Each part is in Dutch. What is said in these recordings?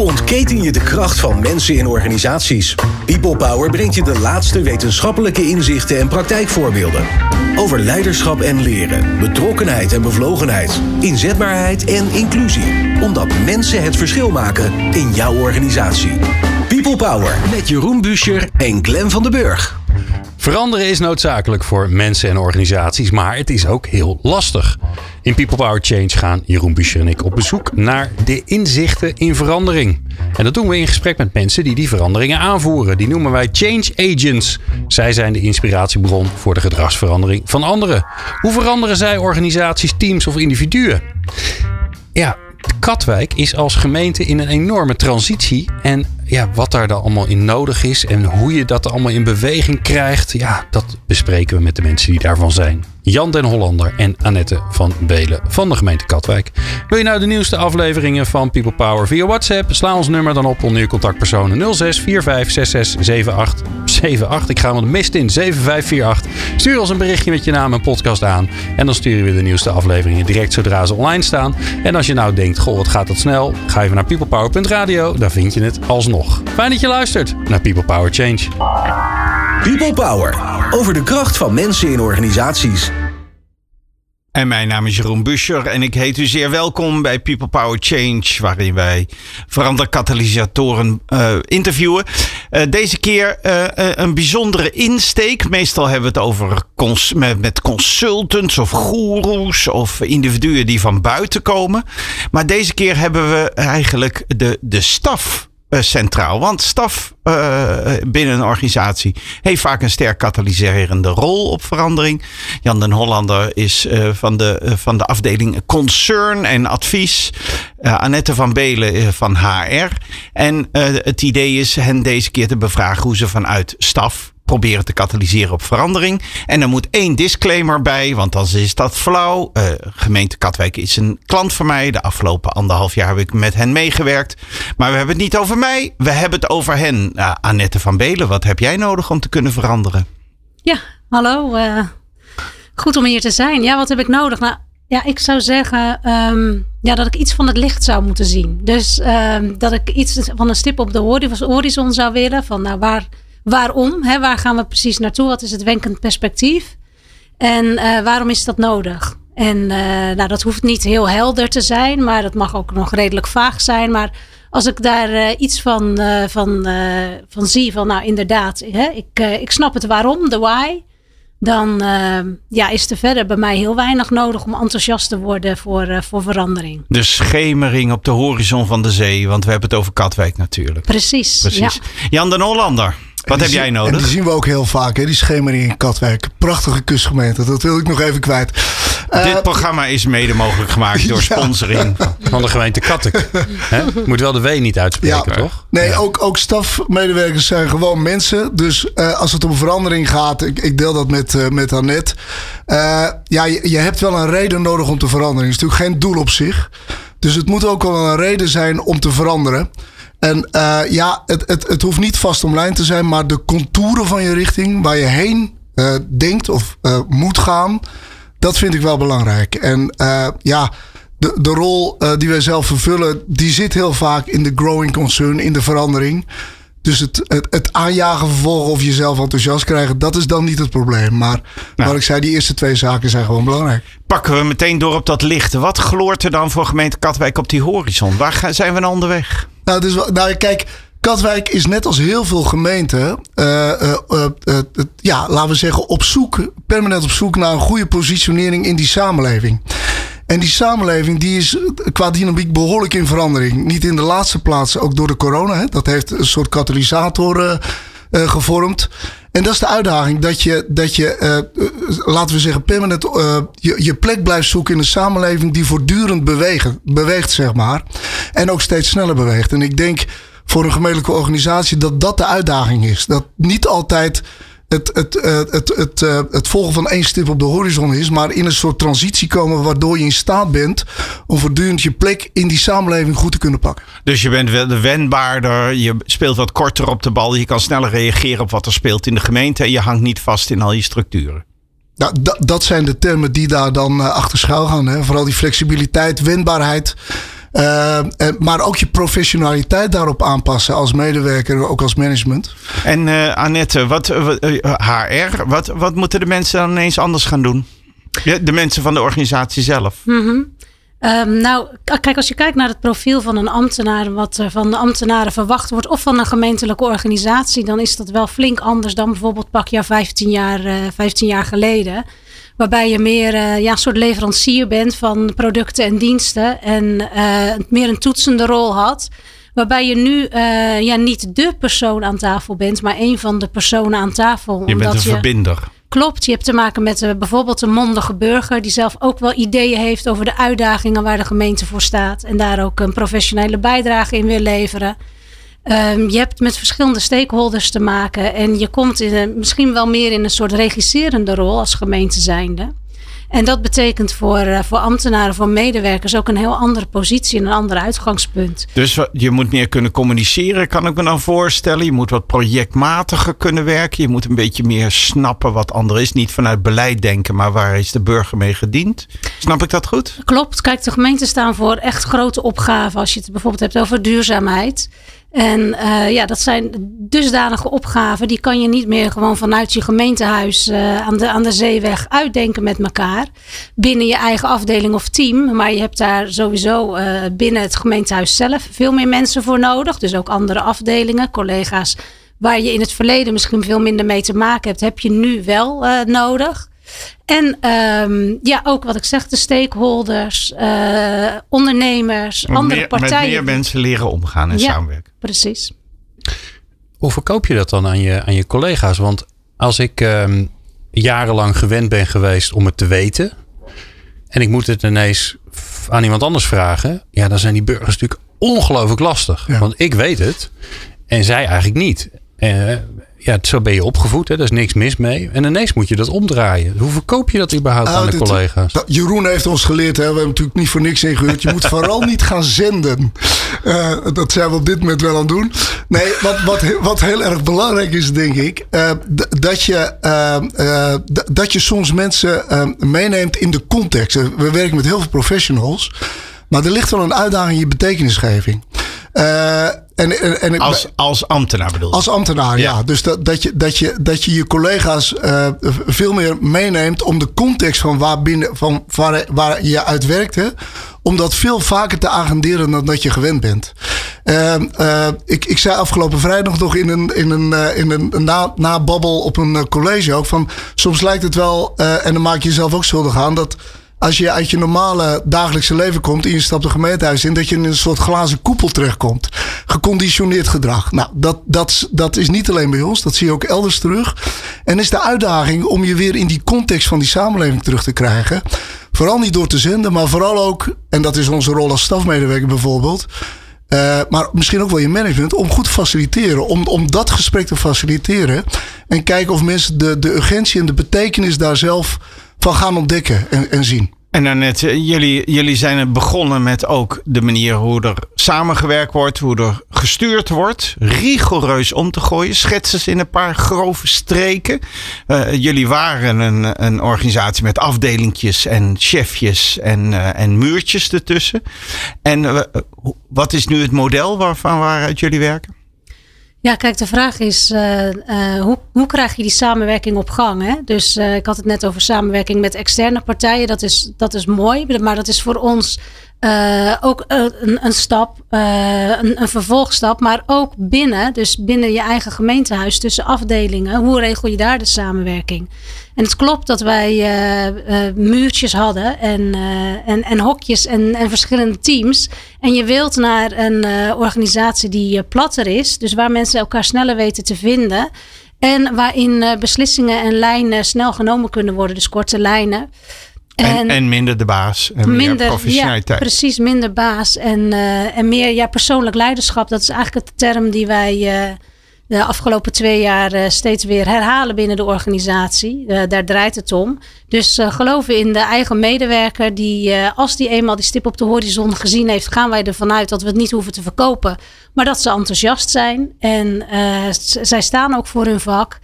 Ontketen je de kracht van mensen in organisaties? People Power brengt je de laatste wetenschappelijke inzichten en praktijkvoorbeelden. Over leiderschap en leren, betrokkenheid en bevlogenheid, inzetbaarheid en inclusie. Omdat mensen het verschil maken in jouw organisatie. People Power met Jeroen Buescher en Glenn van den Burg. Veranderen is noodzakelijk voor mensen en organisaties, maar het is ook heel lastig. In People Power Change gaan Jeroen Buescher en ik op bezoek naar de inzichten in verandering. En dat doen we in gesprek met mensen die die veranderingen aanvoeren. Die noemen wij change agents. Zij zijn de inspiratiebron voor de gedragsverandering van anderen. Hoe veranderen zij organisaties, teams of individuen? Ja, Katwijk is als gemeente in een enorme transitie. En ja, wat daar dan allemaal in nodig is en hoe je dat allemaal in beweging krijgt, ja, dat bespreken we met de mensen die daarvan zijn. Jan den Hollander en Annette van Belen van de gemeente Katwijk. Wil je nou de nieuwste afleveringen van People Power via WhatsApp? Sla ons nummer dan op onder je contactpersonen 06 45 66 78 Ik ga hem de mist in 7548. Stuur ons een berichtje met je naam en podcast aan. En dan sturen we de nieuwste afleveringen direct zodra ze online staan. En als je nou denkt, goh, wat gaat dat snel? Ga even naar peoplepower.radio. Daar vind je het alsnog. Fijn dat je luistert naar People Power Change. People Power. Over de kracht van mensen in organisaties. En mijn naam is Jeroen Buscher en ik heet u zeer welkom bij People Power Change, waarin wij veranderkatalysatoren uh, interviewen. Uh, deze keer uh, een bijzondere insteek. Meestal hebben we het over cons met, met consultants of goeroes of individuen die van buiten komen. Maar deze keer hebben we eigenlijk de, de staf centraal. Want staf uh, binnen een organisatie heeft vaak een sterk katalyserende rol op verandering. Jan den Hollander is uh, van, de, van de afdeling Concern en Advies. Annette van Belen van HR. En het idee is hen deze keer te bevragen hoe ze vanuit staf proberen te katalyseren op verandering. En er moet één disclaimer bij, want anders is dat flauw. Uh, gemeente Katwijk is een klant van mij. De afgelopen anderhalf jaar heb ik met hen meegewerkt. Maar we hebben het niet over mij, we hebben het over hen. Uh, Annette van Belen, wat heb jij nodig om te kunnen veranderen? Ja, hallo. Uh, goed om hier te zijn. Ja, wat heb ik nodig? Nou, ja, ik zou zeggen um, ja, dat ik iets van het licht zou moeten zien. Dus um, dat ik iets van een stip op de horizon zou willen. Van nou, waar waarom? Hè? Waar gaan we precies naartoe? Wat is het wenkend perspectief? En uh, waarom is dat nodig? En uh, nou, dat hoeft niet heel helder te zijn, maar dat mag ook nog redelijk vaag zijn. Maar als ik daar uh, iets van, van, van zie, van nou inderdaad, hè, ik, ik snap het waarom, de why dan ja, is er verder bij mij heel weinig nodig om enthousiast te worden voor, voor verandering. De schemering op de horizon van de zee, want we hebben het over Katwijk natuurlijk. Precies. Precies. Ja. Jan den Hollander. Wat heb jij nodig? En die zien we ook heel vaak, hè? die schemering in Katwijk. Prachtige kustgemeente, dat wil ik nog even kwijt. Uh, Dit programma is mede mogelijk gemaakt door sponsoring van de gemeente Kattek. Moet wel de W niet uitspreken, ja. toch? Nee, ja. ook, ook stafmedewerkers zijn gewoon mensen. Dus uh, als het om verandering gaat, ik, ik deel dat met, uh, met Annette. ja, je, je hebt wel een reden nodig om te veranderen. Het is natuurlijk geen doel op zich. Dus het moet ook wel een reden zijn om te veranderen. En uh, ja, het, het, het hoeft niet vast omlijnd te zijn, maar de contouren van je richting, waar je heen uh, denkt of uh, moet gaan, dat vind ik wel belangrijk. En ja, de, de rol die wij zelf vervullen, die zit heel vaak in de growing concern, in de verandering. Dus het, het, het aanjagen vervolgen of jezelf enthousiast krijgen, dat is dan niet het probleem. Maar nou. wat ik zei, die eerste twee zaken zijn gewoon belangrijk. Pakken we meteen door op dat licht. Wat gloort er dan voor gemeente Katwijk op die horizon? Waar gaan, zijn we nou onderweg? Nou, dus, nou, kijk, Katwijk is net als heel veel gemeenten, uh, uh, uh, ja, laten we zeggen, op zoek, permanent op zoek naar een goede positionering in die samenleving. En die samenleving die is qua dynamiek behoorlijk in verandering. Niet in de laatste plaats ook door de corona. Hè. Dat heeft een soort katalysator gevormd. En dat is de uitdaging. Dat je, dat je laten we zeggen, permanent je, je plek blijft zoeken in een samenleving die voortdurend bewegen, beweegt, zeg maar. En ook steeds sneller beweegt. En ik denk voor een gemeentelijke organisatie dat dat de uitdaging is. Dat niet altijd het, het, het, het, het, het volgen van één stip op de horizon is, maar in een soort transitie komen waardoor je in staat bent om voortdurend je plek in die samenleving goed te kunnen pakken. Dus je bent wendbaarder, je speelt wat korter op de bal, je kan sneller reageren op wat er speelt in de gemeente en je hangt niet vast in al je structuren. Nou, dat zijn de termen die daar dan achter schuil gaan. Hè? Vooral die flexibiliteit, wendbaarheid. Uh, maar ook je professionaliteit daarop aanpassen als medewerker, ook als management. En uh, Annette, wat, HR, wat, wat moeten de mensen dan ineens anders gaan doen? De mensen van de organisatie zelf. Mm -hmm. Um, nou, kijk, als je kijkt naar het profiel van een ambtenaar, wat er van de ambtenaren verwacht wordt, of van een gemeentelijke organisatie, dan is dat wel flink anders dan bijvoorbeeld pak je 15 jaar, uh, 15 jaar geleden. Waarbij je meer uh, ja, een soort leverancier bent van producten en diensten. En uh, meer een toetsende rol had. Waarbij je nu uh, ja, niet de persoon aan tafel bent, maar een van de personen aan tafel. Je bent een je, verbinder. Klopt, je hebt te maken met bijvoorbeeld een mondige burger die zelf ook wel ideeën heeft over de uitdagingen waar de gemeente voor staat. En daar ook een professionele bijdrage in wil leveren. Um, je hebt met verschillende stakeholders te maken en je komt in een, misschien wel meer in een soort regisserende rol als gemeente zijnde. En dat betekent voor, uh, voor ambtenaren, voor medewerkers ook een heel andere positie en een ander uitgangspunt. Dus je moet meer kunnen communiceren, kan ik me dan voorstellen. Je moet wat projectmatiger kunnen werken. Je moet een beetje meer snappen wat ander is. Niet vanuit beleid denken, maar waar is de burger mee gediend? Snap ik dat goed? Klopt. Kijk, de gemeenten staan voor echt grote opgaven. Als je het bijvoorbeeld hebt over duurzaamheid. En uh, ja, dat zijn dusdanige opgaven. Die kan je niet meer gewoon vanuit je gemeentehuis uh, aan, de, aan de zeeweg uitdenken met elkaar. Binnen je eigen afdeling of team. Maar je hebt daar sowieso uh, binnen het gemeentehuis zelf veel meer mensen voor nodig. Dus ook andere afdelingen, collega's. Waar je in het verleden misschien veel minder mee te maken hebt, heb je nu wel nodig. En um, ja, ook wat ik zeg, de stakeholders, uh, ondernemers, met andere meer, partijen. Met meer mensen leren omgaan en ja, samenwerken. Precies. Hoe verkoop je dat dan aan je, aan je collega's? Want als ik um, jarenlang gewend ben geweest om het te weten. En ik moet het ineens aan iemand anders vragen. Ja, dan zijn die burgers natuurlijk ongelooflijk lastig. Ja. Want ik weet het. En zij eigenlijk niet. Uh, ja, zo ben je opgevoed, hè? daar is niks mis mee. En ineens moet je dat omdraaien. Hoe verkoop je dat überhaupt Ah, aan de dit- collega's? Jeroen heeft ons geleerd, hè, we hebben natuurlijk niet voor niks ingehuurd. Je moet vooral niet gaan zenden. Eh, dat zijn we op dit moment wel aan het doen. Nee, wat, wat, wat heel erg belangrijk is, denk ik, eh, dat, je, eh, dat je soms mensen meeneemt in de context. We werken met heel veel professionals. Maar er ligt wel een uitdaging in je betekenisgeving. En, en, en, Als, als ambtenaar bedoel ik. als ambtenaar, ja. Ja. Dus dat, dat, je, dat, je, dat je je collega's eh, veel meer meeneemt om de context van waar, binnen, van waar, waar je uit werkt. Hè, om dat veel vaker te agenderen dan dat je gewend bent. Eh, eh, ik, ik zei afgelopen vrijdag nog in een, in een, eh, in een na, nababbel op een college ook van... soms lijkt het wel, en dan maak je jezelf ook schuldig aan... dat als je uit je normale dagelijkse leven komt en je stapt een gemeentehuis in, dat je in een soort glazen koepel terechtkomt. Geconditioneerd gedrag. Nou, dat, dat, dat is niet alleen bij ons, dat zie je ook elders terug. En is de uitdaging om je weer in die context van die samenleving terug te krijgen. Vooral niet door te zenden, maar vooral ook, en dat is onze rol als stafmedewerker bijvoorbeeld. Uh, maar misschien ook wel je management, om goed te faciliteren. Om, om dat gesprek te faciliteren. En kijken of mensen de, de urgentie en de betekenis daar zelf van gaan ontdekken en, en zien. En Annette, jullie, jullie zijn begonnen met ook de manier hoe er samengewerkt wordt, hoe er gestuurd wordt. Rigoureus om te gooien. Schets eens in een paar grove streken. Uh, jullie waren een, een organisatie met afdelingjes en chefjes en, uh, en muurtjes ertussen. En wat is nu het model waarvan waaruit jullie werken? Ja, kijk, de vraag is uh, uh, hoe, hoe krijg je die samenwerking op gang? Hè? Dus uh, ik had het net over samenwerking met externe partijen. Dat is, dat is mooi, maar dat is voor ons ook een, een stap, een, een, vervolgstap. Maar ook binnen, dus binnen je eigen gemeentehuis, tussen afdelingen. Hoe regel je daar de samenwerking? En het klopt dat wij muurtjes hadden en, en, en hokjes en, en verschillende teams. En je wilt naar een organisatie die platter is, dus waar mensen elkaar sneller weten te vinden. En waarin uh, beslissingen en lijnen snel genomen kunnen worden, dus korte lijnen. En, en minder de baas. En minder, meer professionaliteit. Ja, precies, minder baas. En, uh, en meer ja, persoonlijk leiderschap. Dat is eigenlijk de term die wij uh, de afgelopen twee jaar steeds weer herhalen binnen de organisatie. daar draait het om. Dus geloven in de eigen medewerker. Die als die eenmaal die stip op de horizon gezien heeft, gaan wij ervan uit dat we het niet hoeven te verkopen. Maar dat ze enthousiast zijn. En zij staan ook voor hun vak.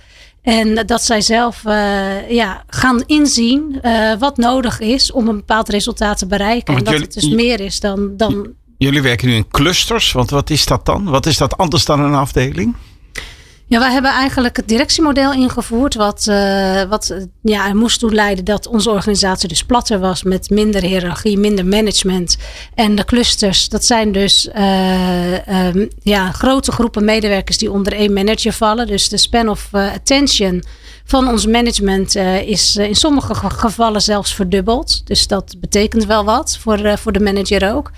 En dat zij zelf uh, ja, gaan inzien uh, wat nodig is om een bepaald resultaat te bereiken. Want en dat jullie, het dus meer is dan, dan Jullie werken nu in clusters, want wat is dat dan? Wat is dat anders dan een afdeling? Ja, wij hebben eigenlijk het directiemodel ingevoerd. Wat, uh, wat ja, er moest toe leiden dat onze organisatie dus platter was. Met minder hiërarchie, minder management. En de clusters, dat zijn dus uh, um, ja, grote groepen medewerkers die onder één manager vallen. Dus de span of attention van ons management is in sommige gevallen zelfs verdubbeld. Dus dat betekent wel wat voor, voor de manager ook.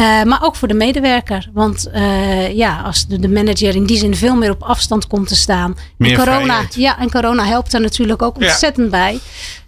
Uh, maar ook voor de medewerker. Want uh, ja, als de, de, manager in die zin veel meer op afstand komt te staan. Meer en corona, vrijheid. ja, en corona helpt daar natuurlijk ook ontzettend ja. bij.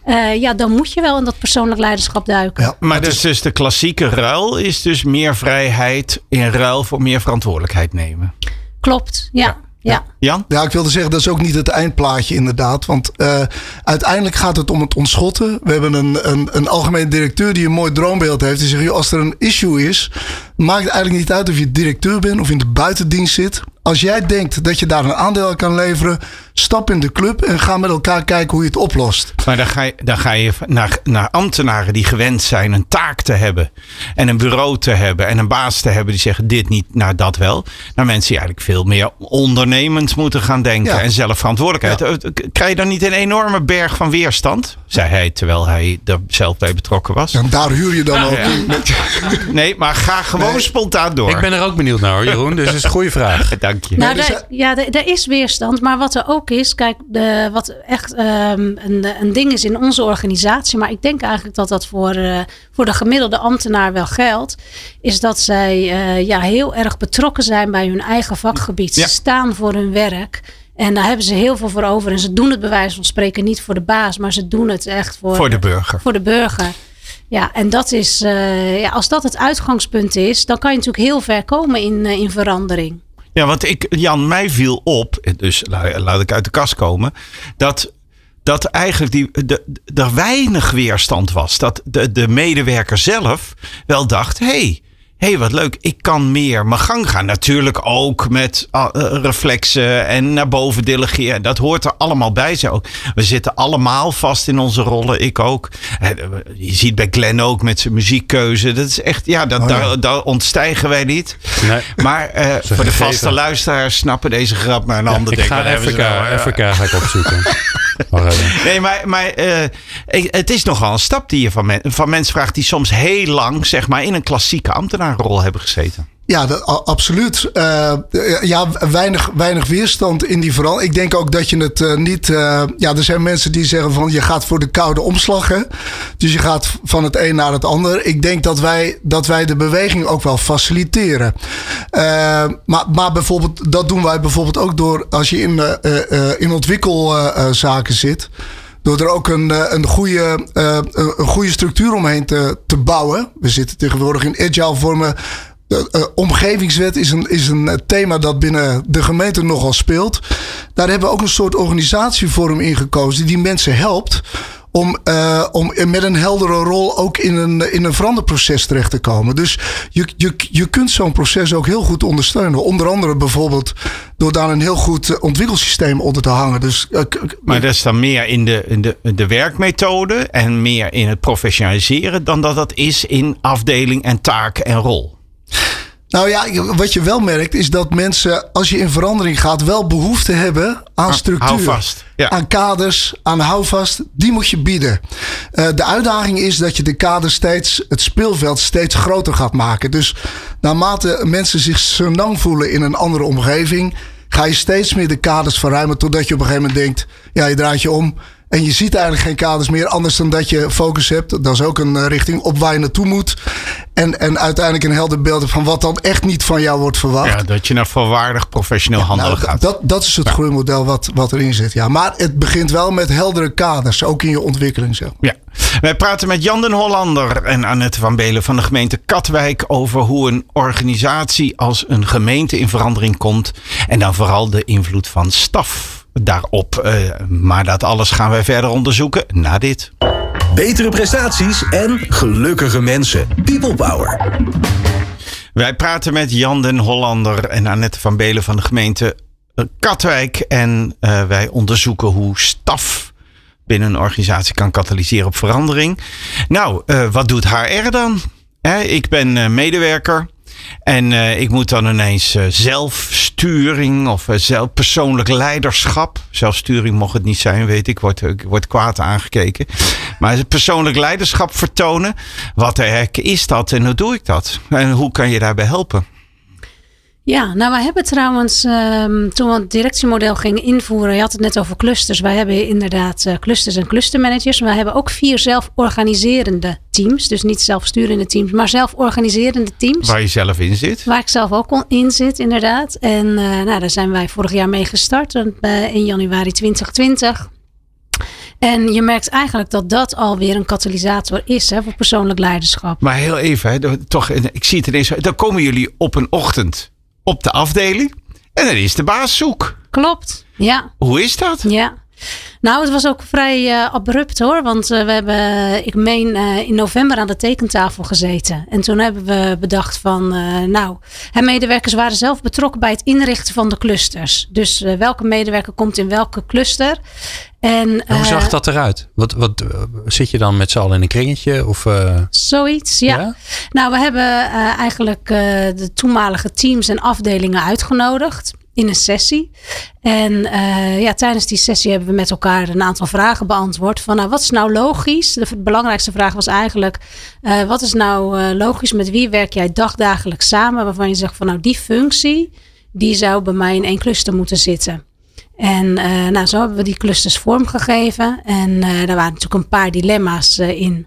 Uh, ja, dan moet je wel in dat persoonlijk leiderschap duiken. Ja, maar dus, dus de klassieke ruil is dus meer vrijheid in ruil voor meer verantwoordelijkheid nemen. Klopt, ja. ja. Ja. Jan? Ja, ik wilde zeggen, dat is ook niet het eindplaatje inderdaad. Want uh, uiteindelijk gaat het om het ontschotten. We hebben een, een, een algemeen directeur die een mooi droombeeld heeft. Die zegt, als er een issue is, maakt het eigenlijk niet uit of je directeur bent of in de buitendienst zit. Als jij denkt dat je daar een aandeel aan kan leveren, stap in de club en ga met elkaar kijken hoe je het oplost. Maar dan ga je, dan ga je naar, naar ambtenaren die gewend zijn een taak te hebben. En een bureau te hebben en een baas te hebben die zeggen dit niet, nou dat wel. Naar mensen die eigenlijk veel meer ondernemend moeten gaan denken ja. en zelf verantwoordelijkheid. Ja. Krijg je dan niet een enorme berg van weerstand? Zei hij terwijl hij er zelf bij betrokken was. En daar huur je dan Ah, ook ja. Met- Nee, maar ga gewoon Nee. spontaan door. Ik ben er ook benieuwd naar hoor, Jeroen. Dus dat is een goede vraag. Dank je. Nou, dus, daar, ja, er, er is weerstand. Maar wat er ook is, kijk, de, wat echt ehm, een, een ding is in onze organisatie. Maar ik denk eigenlijk dat dat voor, eh, voor de gemiddelde ambtenaar wel geldt. Is dat zij eh, ja, heel erg betrokken zijn bij hun eigen vakgebied. Ja. Ze staan voor hun werk. En daar hebben ze heel veel voor over. En ze doen het bij wijze van spreken niet voor de baas, maar ze doen het echt voor, Voor de burger. voor de burger. Ja, en dat is, eh, ja, als dat het uitgangspunt is, dan kan je natuurlijk heel ver komen in, in verandering. Ja, want ik, Jan, mij viel op, dus la- laat ik uit de kast komen, dat, dat eigenlijk die, de, er weinig weerstand was. Dat de, de medewerker zelf wel dacht, hé, hey, hey, wat leuk, ik kan meer mijn gang gaan. Natuurlijk ook met ah, eh, reflexen en naar boven delegeren. Dat hoort er allemaal bij. Zo. We zitten allemaal vast in onze rollen, ik ook. Eh, Je ziet bij Glenn ook met zijn muziekkeuze. Dat is echt, ja, dat, Oh ja. Daar, daar ontstijgen wij niet. Nee. Maar eh, voor de vaste luisteraars snappen deze grap, maar een ander Ik denkt, ga "Wat hebben ze nou?" Ga ik opzoeken. Nee, maar, maar eh, het is nogal een stap die je van, van mensen vraagt die soms heel lang zeg maar, in een klassieke ambtenaarrol hebben gezeten. Ja, dat, absoluut. Eh, ja, weinig, weinig weerstand in die verandering. Ik denk ook dat je het eh, niet. eh, ja, er zijn mensen die zeggen van je gaat voor de koude omslag. Dus je gaat van het een naar het ander. Ik denk dat wij, dat wij de beweging ook wel faciliteren. Eh, maar, maar bijvoorbeeld, dat doen wij bijvoorbeeld ook door als je in, eh, eh, eh, in ontwikkelzaken zit. Door er ook een, eh, een, goede, eh, een goede structuur omheen te, te bouwen. We zitten tegenwoordig in agile vormen. De eh, omgevingswet is een, is een eh, thema dat binnen de gemeente nogal speelt. Daar hebben we ook een soort organisatievorm in gekozen die mensen helpt om, eh, om met een heldere rol ook in een, in een veranderproces terecht te komen. Dus je, je, je kunt zo'n proces ook heel goed ondersteunen. Onder andere bijvoorbeeld door daar een heel goed eh, ontwikkelsysteem onder te hangen. Dus, eh, Maar dat is dan meer in de, in de, de werkmethode en meer in het professionaliseren dan dat dat is in afdeling en taak en rol. Nou ja, wat je wel merkt is dat mensen, als je in verandering gaat, wel behoefte hebben aan structuur. vast, ja. Aan kaders, aan houvast. Die moet je bieden. Eh, de uitdaging is dat je de kaders steeds, het speelveld steeds groter gaat maken. Dus naarmate mensen zich senang voelen in een andere omgeving, ga je steeds meer de kaders verruimen. Totdat je op een gegeven moment denkt, ja, je draait je om. En je ziet eigenlijk geen kaders meer, anders dan dat je focus hebt. Dat is ook een eh, richting op waar je naartoe moet. En, en uiteindelijk een helder beeld van wat dan echt niet van jou wordt verwacht. Ja, dat je naar volwaardig professioneel handelen Nou, gaat. dat, dat is het groeimodel wat, wat erin zit. Ja. Maar het begint wel met heldere kaders, ook in je ontwikkeling. Zeg. Ja. Wij praten met Jan den Hollander en Annette van Belen van de gemeente Katwijk over hoe een organisatie als een gemeente in verandering komt. En dan vooral de invloed van staf daarop. Eh, maar dat alles gaan wij verder onderzoeken na dit. Betere prestaties en gelukkige mensen. People Power. Wij praten met Jan den Hollander en Annette van Belen van de gemeente eh, Katwijk. En eh, wij onderzoeken hoe staf binnen een organisatie kan katalyseren op verandering. Nou, wat doet HR dan? Ik ben medewerker. En uh, ik moet dan ineens uh, zelfsturing of uh, zelf, persoonlijk leiderschap. Zelfsturing mocht het niet zijn, weet ik. Wordt, ik word kwaad aangekeken. Maar persoonlijk leiderschap vertonen. Wat de hek is dat en hoe doe ik dat? En hoe kan je daarbij helpen? Ja, nou we hebben trouwens, um, toen we het directiemodel gingen invoeren, je had het net over clusters. Wij hebben inderdaad uh, clusters en clustermanagers. Maar we hebben ook vier zelforganiserende teams. Dus niet zelfsturende teams, maar zelforganiserende teams. Waar je zelf in zit. Waar ik zelf ook in zit, inderdaad. En uh, nou, daar zijn wij vorig jaar mee gestart, uh, in januari 2020. En je merkt eigenlijk dat dat alweer een katalysator is hè, voor persoonlijk leiderschap. Maar heel even, hè, toch, ik zie het ineens. Dan komen jullie op een ochtend op de afdeling. En dan is de baas zoek. Klopt, ja. Hoe is dat? Ja. Nou, het was ook vrij uh, abrupt hoor. Want uh, we hebben, ik meen, uh, in november aan de tekentafel gezeten. En toen hebben we bedacht van, nou, hè, medewerkers waren zelf betrokken bij het inrichten van de clusters. Dus welke medewerker komt in welke cluster. En, hoe zag dat eruit? Wat, wat, zit je dan met z'n allen in een kringetje? Of, Zoiets, ja. ja. Nou, we hebben eigenlijk de toenmalige teams en afdelingen uitgenodigd in een sessie. En uh, ja, tijdens die sessie hebben we met elkaar een aantal vragen beantwoord. Van nou, wat is nou logisch? De belangrijkste vraag was eigenlijk: uh, wat is nou uh, logisch? Met wie werk jij dagdagelijks samen? Waarvan je zegt van nou, die functie, die zou bij mij in één cluster moeten zitten. En nou, zo hebben we die clusters vormgegeven. En daar waren natuurlijk een paar dilemma's in.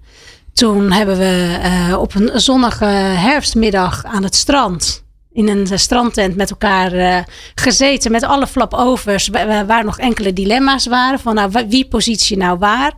Toen hebben we op een zonnige herfstmiddag aan het strand in een strandtent met elkaar uh, gezeten. Met alle flapovers. Waar nog enkele dilemma's waren. Van nou, wie positie nou waar?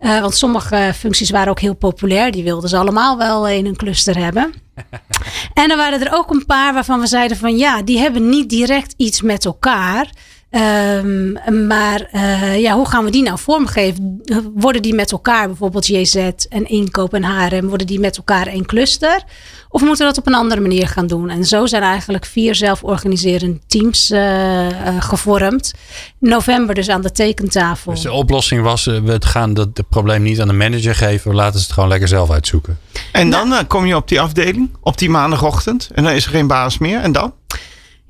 Uh, want sommige functies waren ook heel populair. Die wilden ze allemaal wel in een cluster hebben. en dan waren er ook een paar waarvan we zeiden van ja, die hebben niet direct iets met elkaar. Um, maar uh, ja, hoe gaan we die nou vormgeven? Worden die met elkaar, bijvoorbeeld JZ en inkoop en HRM, worden die met elkaar één cluster? Of moeten we dat op een andere manier gaan doen? En zo zijn eigenlijk vier zelforganiserende teams uh, uh, gevormd. November dus aan de tekentafel. Dus de oplossing was, we gaan dat het probleem niet aan de manager geven. We laten ze het gewoon lekker zelf uitzoeken. En dan nou, kom je op die afdeling, op die maandagochtend. En dan is er geen baas meer. En dan?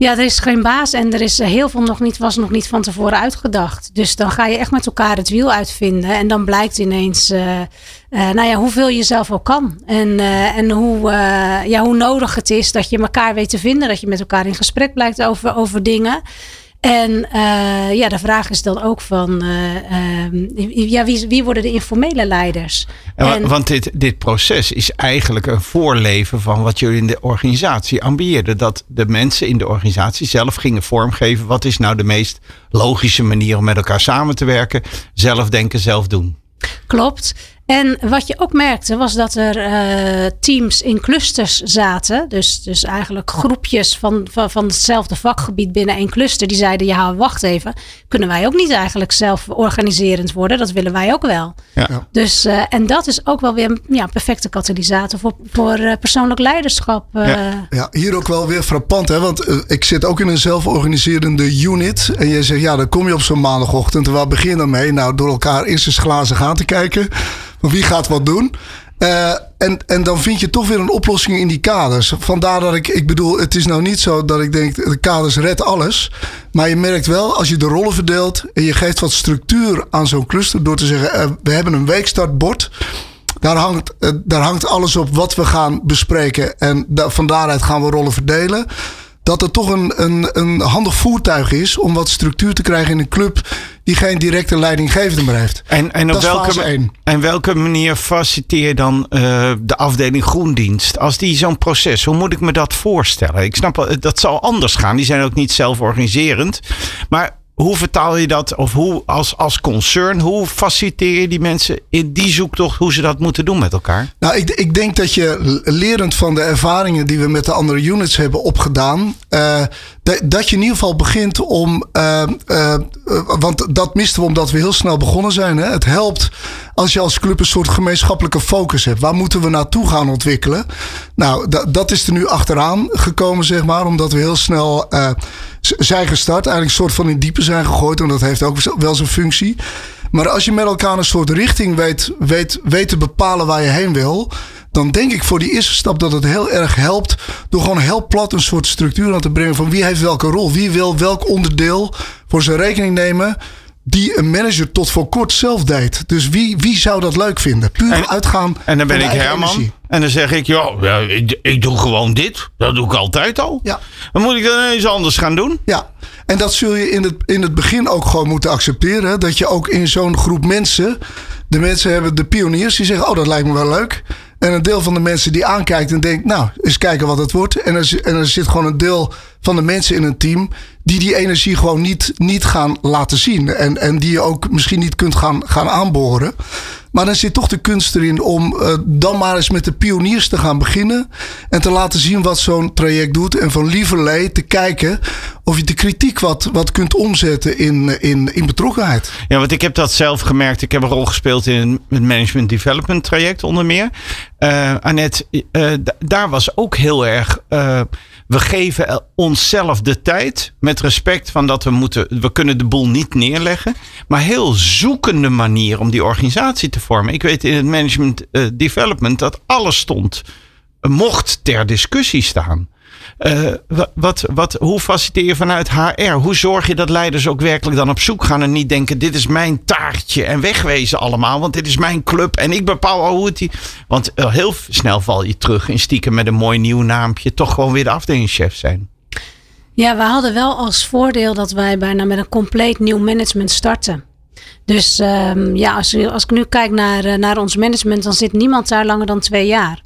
Ja, er is geen baas en er is heel veel nog niet, was nog niet van tevoren uitgedacht. Dus dan ga je echt met elkaar het wiel uitvinden. En dan blijkt ineens, uh, uh, nou ja, hoeveel je zelf ook kan. En, en hoe, ja, hoe nodig het is dat je elkaar weet te vinden. Dat je met elkaar in gesprek blijkt over, over dingen. En uh, ja, de vraag is dan ook van, uh, ja, wie, wie worden de informele leiders? En, want dit, dit proces is eigenlijk een voorleven van wat jullie in de organisatie ambieerden. Dat de mensen in de organisatie zelf gingen vormgeven. Wat is nou de meest logische manier om met elkaar samen te werken? Zelf denken, zelf doen. Klopt. En wat je ook merkte was dat er uh, teams in clusters zaten. Dus, dus eigenlijk groepjes van, van, van hetzelfde vakgebied binnen één cluster. Die zeiden, ja wacht even. Kunnen wij ook niet eigenlijk zelf organiserend worden? Dat willen wij ook wel. Ja. Dus, uh, en dat is ook wel weer een ja, perfecte katalysator voor, voor uh, persoonlijk leiderschap. Ja. ja. hier ook wel weer frappant. Hè? Want ik zit ook in een zelforganiserende unit. En je zegt, ja dan kom je op zo'n maandagochtend. En waar begin je dan mee? Nou door elkaar eerst eens glazen gaan te kijken wie gaat wat doen? Uh, en, en dan vind je toch weer een oplossing in die kaders. Vandaar dat ik, ik bedoel, het is nou niet zo dat ik denk, de kaders redt alles. Maar je merkt wel, als je de rollen verdeelt en je geeft wat structuur aan zo'n cluster door te zeggen, uh, we hebben een weekstartbord. Daar hangt, uh, daar hangt alles op wat we gaan bespreken. En da van daaruit gaan we rollen verdelen dat het toch een, een, een handig voertuig is om wat structuur te krijgen in een club die geen directe leidinggevende meer heeft. En, en op welke, en welke manier faciliteer je dan uh, de afdeling groendienst? Als die zo'n proces, hoe moet ik me dat voorstellen? Ik snap dat zal anders gaan. Die zijn ook niet zelforganiserend. Maar hoe vertaal je dat, of hoe als, als concern, hoe faciliteer je die mensen in die zoektocht, hoe ze dat moeten doen met elkaar? Nou, ik, ik denk dat je lerend van de ervaringen die we met de andere units hebben opgedaan, uh, dat je in ieder geval begint om, uh, uh, want dat misten we omdat we heel snel begonnen zijn. Hè? Het helpt als je als club een soort gemeenschappelijke focus hebt. Waar moeten we naartoe gaan ontwikkelen? Nou, dat is er nu achteraan gekomen, zeg maar, omdat we heel snel zijn gestart. Eigenlijk een soort van in diepe zijn gegooid. En dat heeft ook wel zijn functie. Maar als je met elkaar een soort richting weet, weet, weet te bepalen waar je heen wil. Dan denk ik voor die eerste stap dat het heel erg helpt. Door gewoon heel plat een soort structuur aan te brengen. van wie heeft welke rol. Wie wil welk onderdeel voor zijn rekening nemen die een manager tot voor kort zelf deed. Dus wie, wie zou dat leuk vinden? Puur En- uitgaan. En dan ben ik Herman. energie. En dan zeg ik, ja, ik doe gewoon dit. Dat doe ik altijd al. Ja. Dan moet ik dan eens anders gaan doen. Ja, en dat zul je in het, in het begin ook gewoon moeten accepteren. Dat je ook in zo'n groep mensen. De mensen hebben de pioniers die zeggen: Oh, dat lijkt me wel leuk. En een deel van de mensen die aankijkt en denkt: Nou, eens kijken wat het wordt. En er, en zit gewoon een deel van de mensen in een team. die die energie gewoon niet, niet gaan laten zien. En, en die je ook misschien niet kunt gaan, gaan aanboren. Maar dan zit toch de kunst erin om eh, dan maar eens met de pioniers te gaan beginnen. En te laten zien wat zo'n traject doet. En van lieverlee te kijken of je de kritiek wat, wat kunt omzetten in, in, in betrokkenheid. Ja, want ik heb dat zelf gemerkt. Ik heb een rol gespeeld in het Management Development traject onder meer. Eh Annette, eh, daar was ook heel erg... eh, we geven el- onszelf de tijd met respect van dat we moeten... We kunnen de boel niet neerleggen. Maar heel zoekende manier om die organisatie te vormen. Ik weet in het Management eh, Development dat alles stond... Mocht ter discussie staan. Eh, wa- wat, wat, hoe faciliteer je vanuit HR? Hoe zorg je dat leiders ook werkelijk dan op zoek gaan en niet denken: dit is mijn taartje en wegwezen allemaal, want dit is mijn club en ik bepaal al hoe het die. Want eh, heel snel val je terug in stiekem met een mooi nieuw naampje, toch gewoon weer de afdelingschef zijn. Ja, we hadden wel als voordeel dat wij bijna met een compleet nieuw management starten. Dus ehm, ja, als, als ik nu kijk naar, eh, naar ons management, dan zit niemand daar langer dan twee jaar.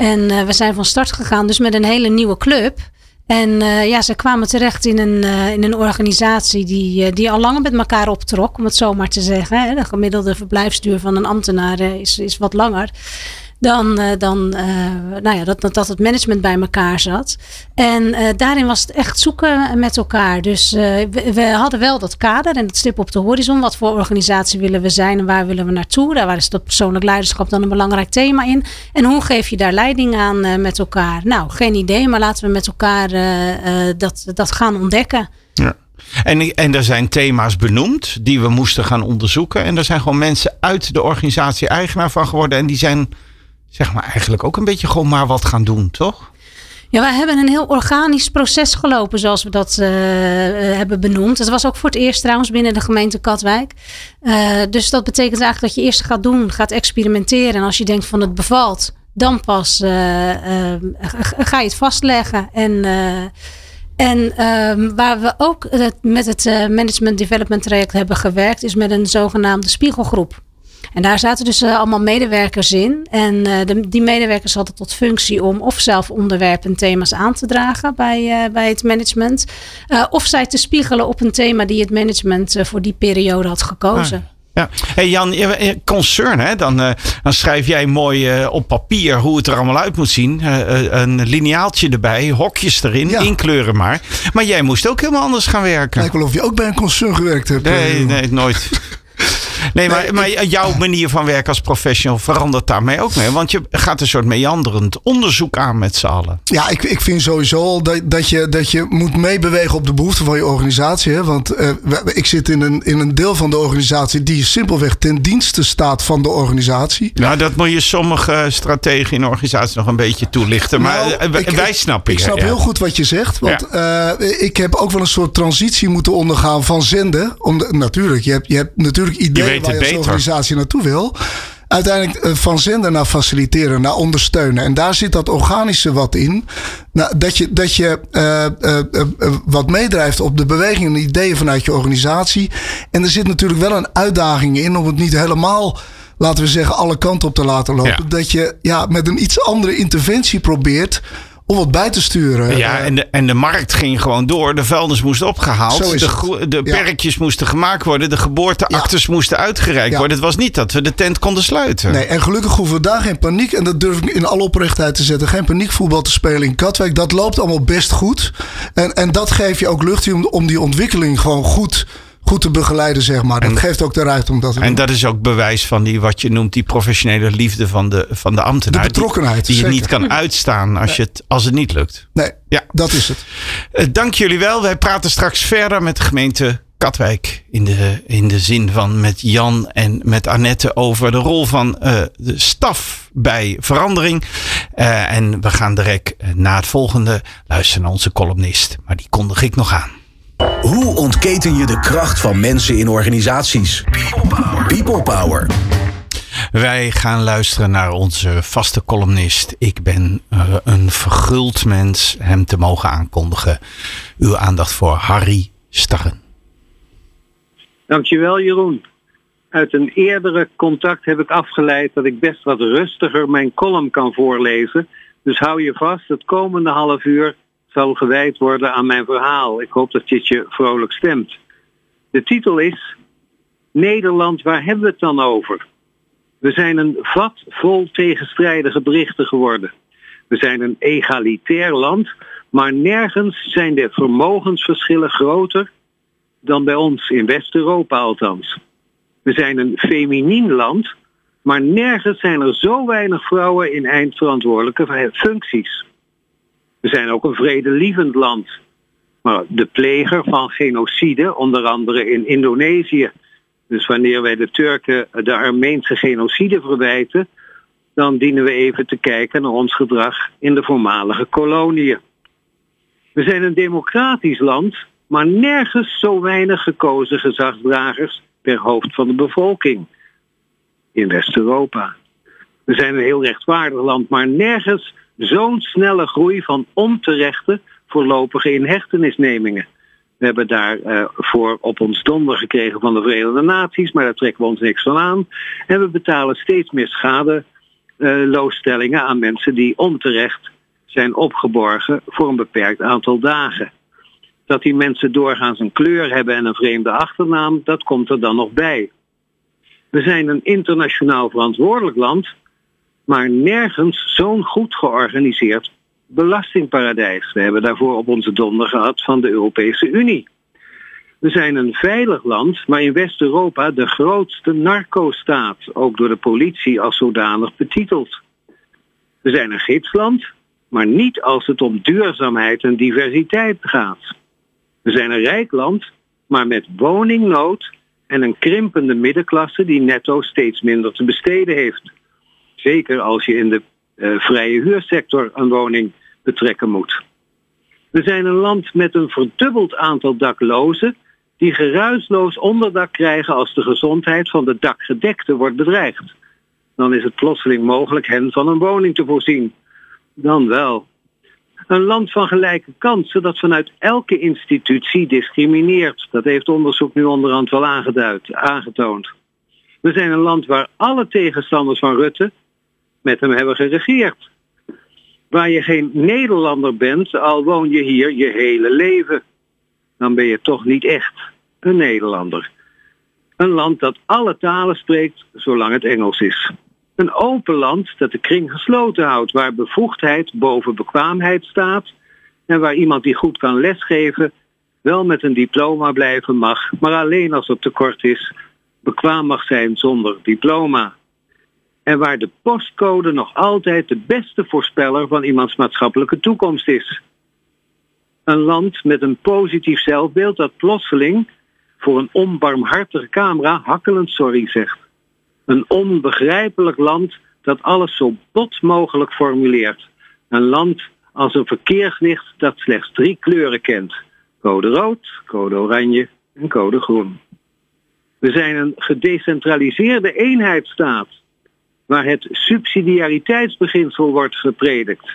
En eh, we zijn van start gegaan, dus met een hele nieuwe club. En eh, ja, ze kwamen terecht in een, eh, in een organisatie die, die al langer met elkaar optrok, om het zo maar te zeggen. Hè. De gemiddelde verblijfsduur van een ambtenaar is, is wat langer dan, eh, dan eh, nou ja, dat, dat, het management bij elkaar zat. En eh, daarin was het echt zoeken met elkaar. Dus we, we hadden wel dat kader en dat stip op de horizon. Wat voor organisatie willen we zijn en waar willen we naartoe? Daar is dat persoonlijk leiderschap dan een belangrijk thema in. En hoe geef je daar leiding aan met elkaar? Nou, geen idee, maar laten we met elkaar dat, dat gaan ontdekken. Ja. En, en er zijn thema's benoemd die we moesten gaan onderzoeken. En er zijn gewoon mensen uit de organisatie eigenaar van geworden. En die zijn, zeg maar, eigenlijk ook een beetje gewoon maar wat gaan doen, toch? Ja, wij hebben een heel organisch proces gelopen, zoals we dat eh, eh, hebben benoemd. Het was ook voor het eerst trouwens binnen de gemeente Katwijk. Eh, dus dat betekent eigenlijk dat je eerst gaat doen, gaat experimenteren. En als je denkt van het bevalt, dan pas ga je het vastleggen. En, en ehm, waar we ook met het Management Development traject hebben gewerkt, is met een zogenaamde spiegelgroep. En daar zaten dus eh, allemaal medewerkers in. En eh, de, die medewerkers hadden tot functie om of zelf onderwerpen en thema's aan te dragen bij, eh, bij het management. eh, of zij te spiegelen op een thema die het management voor die periode had gekozen. Ja. Hey Jan, concern, hè? Dan, eh, dan schrijf jij mooi op papier hoe het er allemaal uit moet zien. Een lineaaltje erbij, hokjes erin, Ja. inkleuren maar. Maar jij moest ook helemaal anders gaan werken. Lijkt wel of je ook bij een concern gewerkt hebt. Nee, nee, nooit. Nee, maar, maar jouw manier van werken als professional verandert daarmee ook mee. Want je gaat een soort meanderend onderzoek aan met z'n allen. Ja, ik, ik vind sowieso al dat, dat, je, dat je moet meebewegen op de behoeften van je organisatie. Hè? Want eh, ik zit in een, in een deel van de organisatie die simpelweg ten dienste staat van de organisatie. Nou, dat moet je sommige strategen in organisaties nog een beetje toelichten. Maar Nou, eh, wij- ik- wij snappen Ik je, snap ja. heel goed wat je zegt. Want eh, ik heb ook wel een soort transitie moeten ondergaan van zenden. Om de- natuurlijk, je hebt, je hebt natuurlijk ideeën waar je als beter. organisatie naartoe wil. Uiteindelijk eh, van zenden naar faciliteren, naar ondersteunen. En daar zit dat organische wat in. Nou, dat je, dat je eh, eh, wat meedrijft op de bewegingen en ideeën vanuit je organisatie. En er zit natuurlijk wel een uitdaging in om het niet helemaal laten we zeggen, alle kanten op te laten lopen. Ja. Dat je ja, met een iets andere interventie probeert om wat bij te sturen. Ja, Eh, en de, en de markt ging gewoon door. De vuilnis moest opgehaald. De de Ja. perkjes moesten gemaakt worden. De geboorteactes moesten uitgereikt Ja. worden. Het was niet dat we de tent konden sluiten. Nee, en gelukkig hoeven we daar geen paniek, en dat durf ik in alle oprechtheid te zetten, geen paniekvoetbal te spelen in Katwijk. Dat loopt allemaal best goed. En, en dat geeft je ook lucht om, om die ontwikkeling gewoon goed, goed te begeleiden, zeg maar. Dat geeft ook de ruimte om dat te En doen. dat is ook bewijs van die, wat je noemt, die professionele liefde van de, van de ambtenaar. De betrokkenheid, Die, die je niet kan uitstaan als, je het, als het niet lukt. Nee, Ja. dat is het. Eh, dank jullie wel. Wij praten straks verder met de gemeente Katwijk. In de, in de zin van met Jan en met Annette over de rol van uh, de staf bij verandering. Uh, en we gaan direct na het volgende luisteren naar onze columnist. Maar die kondig ik nog aan. Hoe ontketen je de kracht van mensen in organisaties? People Power. People Power. Wij gaan luisteren naar onze vaste columnist. Ik ben uh, een verguld mens hem te mogen aankondigen. Uw aandacht voor Harry Starren. Dankjewel Jeroen. Uit een eerdere contact heb ik afgeleid dat ik best wat rustiger mijn column kan voorlezen. Dus hou je vast, het komende half uur zal gewijd worden aan mijn verhaal. Ik hoop dat dit je vrolijk stemt. De titel is Nederland, waar hebben we het dan over? We zijn een vat vol tegenstrijdige berichten geworden. We zijn een egalitair land, maar nergens zijn de vermogensverschillen groter dan bij ons, in West-Europa althans. We zijn een feminien land, maar nergens zijn er zo weinig vrouwen in eindverantwoordelijke functies. We zijn ook een vredelievend land. Maar de pleger van genocide, onder andere in Indonesië. Dus wanneer wij de Turken de Armeense genocide verwijten, dan dienen we even te kijken naar ons gedrag in de voormalige koloniën. We zijn een democratisch land, maar nergens zo weinig gekozen gezagsdragers per hoofd van de bevolking in West-Europa. We zijn een heel rechtvaardig land, maar nergens zo'n snelle groei van onterechte voorlopige inhechtenisnemingen. We hebben daarvoor uh, op ons donder gekregen van de Verenigde Naties, maar daar trekken we ons niks van aan. En we betalen steeds meer schadeloosstellingen uh, aan mensen die onterecht zijn opgeborgen voor een beperkt aantal dagen. Dat die mensen doorgaans een kleur hebben en een vreemde achternaam, dat komt er dan nog bij. We zijn een internationaal verantwoordelijk land, maar nergens zo'n goed georganiseerd belastingparadijs. We hebben daarvoor op onze donder gehad van de Europese Unie. We zijn een veilig land, maar in West-Europa de grootste narco-staat, ook door de politie als zodanig betiteld. We zijn een gidsland, maar niet als het om duurzaamheid en diversiteit gaat. We zijn een rijk land, maar met woningnood en een krimpende middenklasse die netto steeds minder te besteden heeft. Zeker als je in de uh, vrije huursector een woning betrekken moet. We zijn een land met een verdubbeld aantal daklozen die geruisloos onderdak krijgen als de gezondheid van de dakgedekte wordt bedreigd. Dan is het plotseling mogelijk hen van een woning te voorzien. Dan wel. Een land van gelijke kansen dat vanuit elke institutie discrimineert. Dat heeft onderzoek nu onderhand wel aangeduid, aangetoond. We zijn een land waar alle tegenstanders van Rutte met hem hebben geregeerd. Waar je geen Nederlander bent, al woon je hier je hele leven. Dan ben je toch niet echt een Nederlander. Een land dat alle talen spreekt, zolang het Engels is. Een open land dat de kring gesloten houdt, waar bevoegdheid boven bekwaamheid staat en waar iemand die goed kan lesgeven wel met een diploma blijven mag, maar alleen als het tekort is, bekwaam mag zijn zonder diploma en waar de postcode nog altijd de beste voorspeller van iemands maatschappelijke toekomst is. Een land met een positief zelfbeeld dat plotseling voor een onbarmhartige camera hakkelend sorry zegt. Een onbegrijpelijk land dat alles zo bot mogelijk formuleert. Een land als een verkeerslicht dat slechts drie kleuren kent. Code rood, code oranje en code groen. We zijn een gedecentraliseerde eenheidsstaat waar het subsidiariteitsbeginsel wordt gepredikt.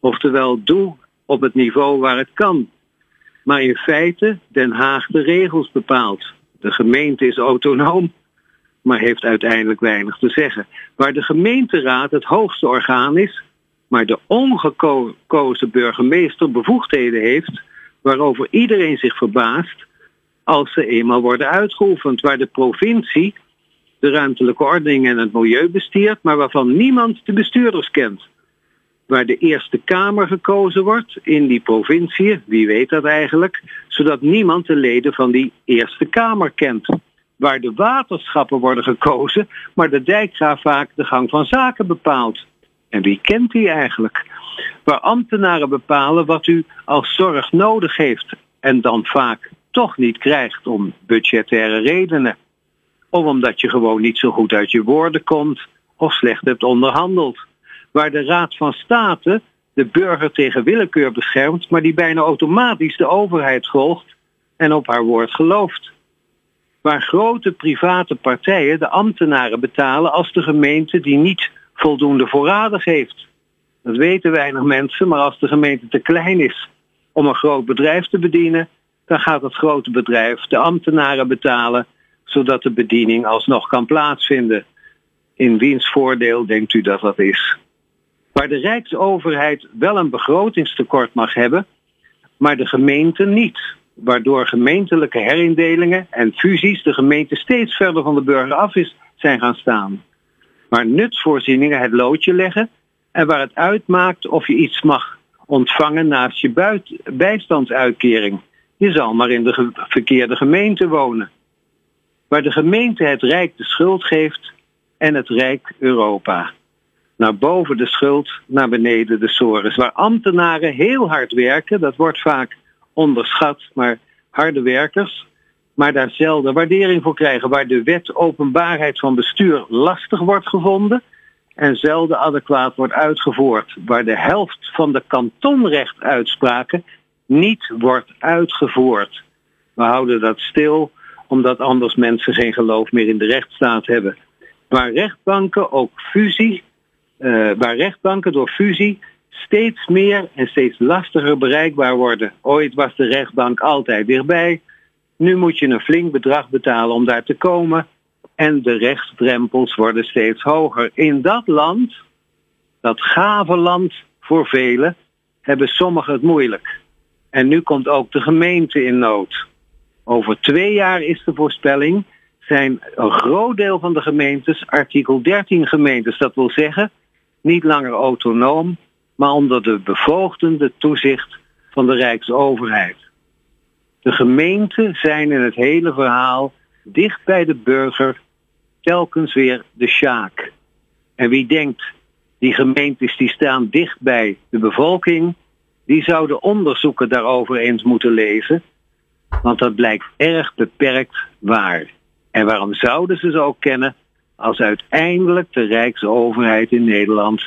Oftewel, doe op het niveau waar het kan. Maar in feite Den Haag de regels bepaalt. De gemeente is autonoom, maar heeft uiteindelijk weinig te zeggen. Waar de gemeenteraad het hoogste orgaan is, maar de ongekozen burgemeester bevoegdheden heeft, waarover iedereen zich verbaast als ze eenmaal worden uitgeoefend. Waar de provincie de ruimtelijke ordening en het milieu bestiert, maar waarvan niemand de bestuurders kent. Waar de Eerste Kamer gekozen wordt in die provincie, wie weet dat eigenlijk, zodat niemand de leden van die Eerste Kamer kent. Waar de waterschappen worden gekozen, maar de dijkgraaf vaak de gang van zaken bepaalt. En wie kent die eigenlijk? Waar ambtenaren bepalen wat u als zorg nodig heeft en dan vaak toch niet krijgt om budgettaire redenen. Omdat je gewoon niet zo goed uit je woorden komt of slecht hebt onderhandeld. Waar de Raad van State de burger tegen willekeur beschermt, maar die bijna automatisch de overheid volgt en op haar woord gelooft. Waar grote private partijen de ambtenaren betalen als de gemeente die niet voldoende voorradig heeft. Dat weten weinig mensen, maar als de gemeente te klein is om een groot bedrijf te bedienen, dan gaat het grote bedrijf de ambtenaren betalen, zodat de bediening alsnog kan plaatsvinden. In wiens voordeel denkt u dat dat is? Waar de Rijksoverheid wel een begrotingstekort mag hebben, maar de gemeente niet. Waardoor gemeentelijke herindelingen en fusies de gemeente steeds verder van de burger af is, zijn gaan staan. Waar nutsvoorzieningen het loodje leggen en waar het uitmaakt of je iets mag ontvangen naast je bijstandsuitkering. Je zal maar in de verkeerde gemeente wonen. Waar de gemeente het Rijk de schuld geeft en het Rijk Europa. Naar boven de schuld, naar beneden de sores. Waar ambtenaren heel hard werken, dat wordt vaak onderschat, maar harde werkers, maar daar zelden waardering voor krijgen. Waar de wet openbaarheid van bestuur lastig wordt gevonden en zelden adequaat wordt uitgevoerd. Waar de helft van de kantonrechtuitspraken niet wordt uitgevoerd. We houden dat stil omdat anders mensen geen geloof meer in de rechtsstaat hebben. Waar rechtbanken ook fusie, uh, waar rechtbanken door fusie steeds meer en steeds lastiger bereikbaar worden. Ooit was de rechtbank altijd dichtbij. Nu moet je een flink bedrag betalen om daar te komen. En de rechtsdrempels worden steeds hoger. In dat land, dat gave land voor velen, hebben sommigen het moeilijk. En nu komt ook de gemeente in nood. Over twee jaar is de voorspelling, zijn een groot deel van de gemeentes artikel 13 gemeentes. Dat wil zeggen, niet langer autonoom, maar onder de bevoogdende toezicht van de Rijksoverheid. De gemeenten zijn in het hele verhaal dicht bij de burger telkens weer de sjaak. En wie denkt, die gemeentes die staan dicht bij de bevolking, die zouden onderzoeken daarover eens moeten lezen. Want dat blijkt erg beperkt waar. En waarom zouden ze ze ook kennen als uiteindelijk de Rijksoverheid in Nederland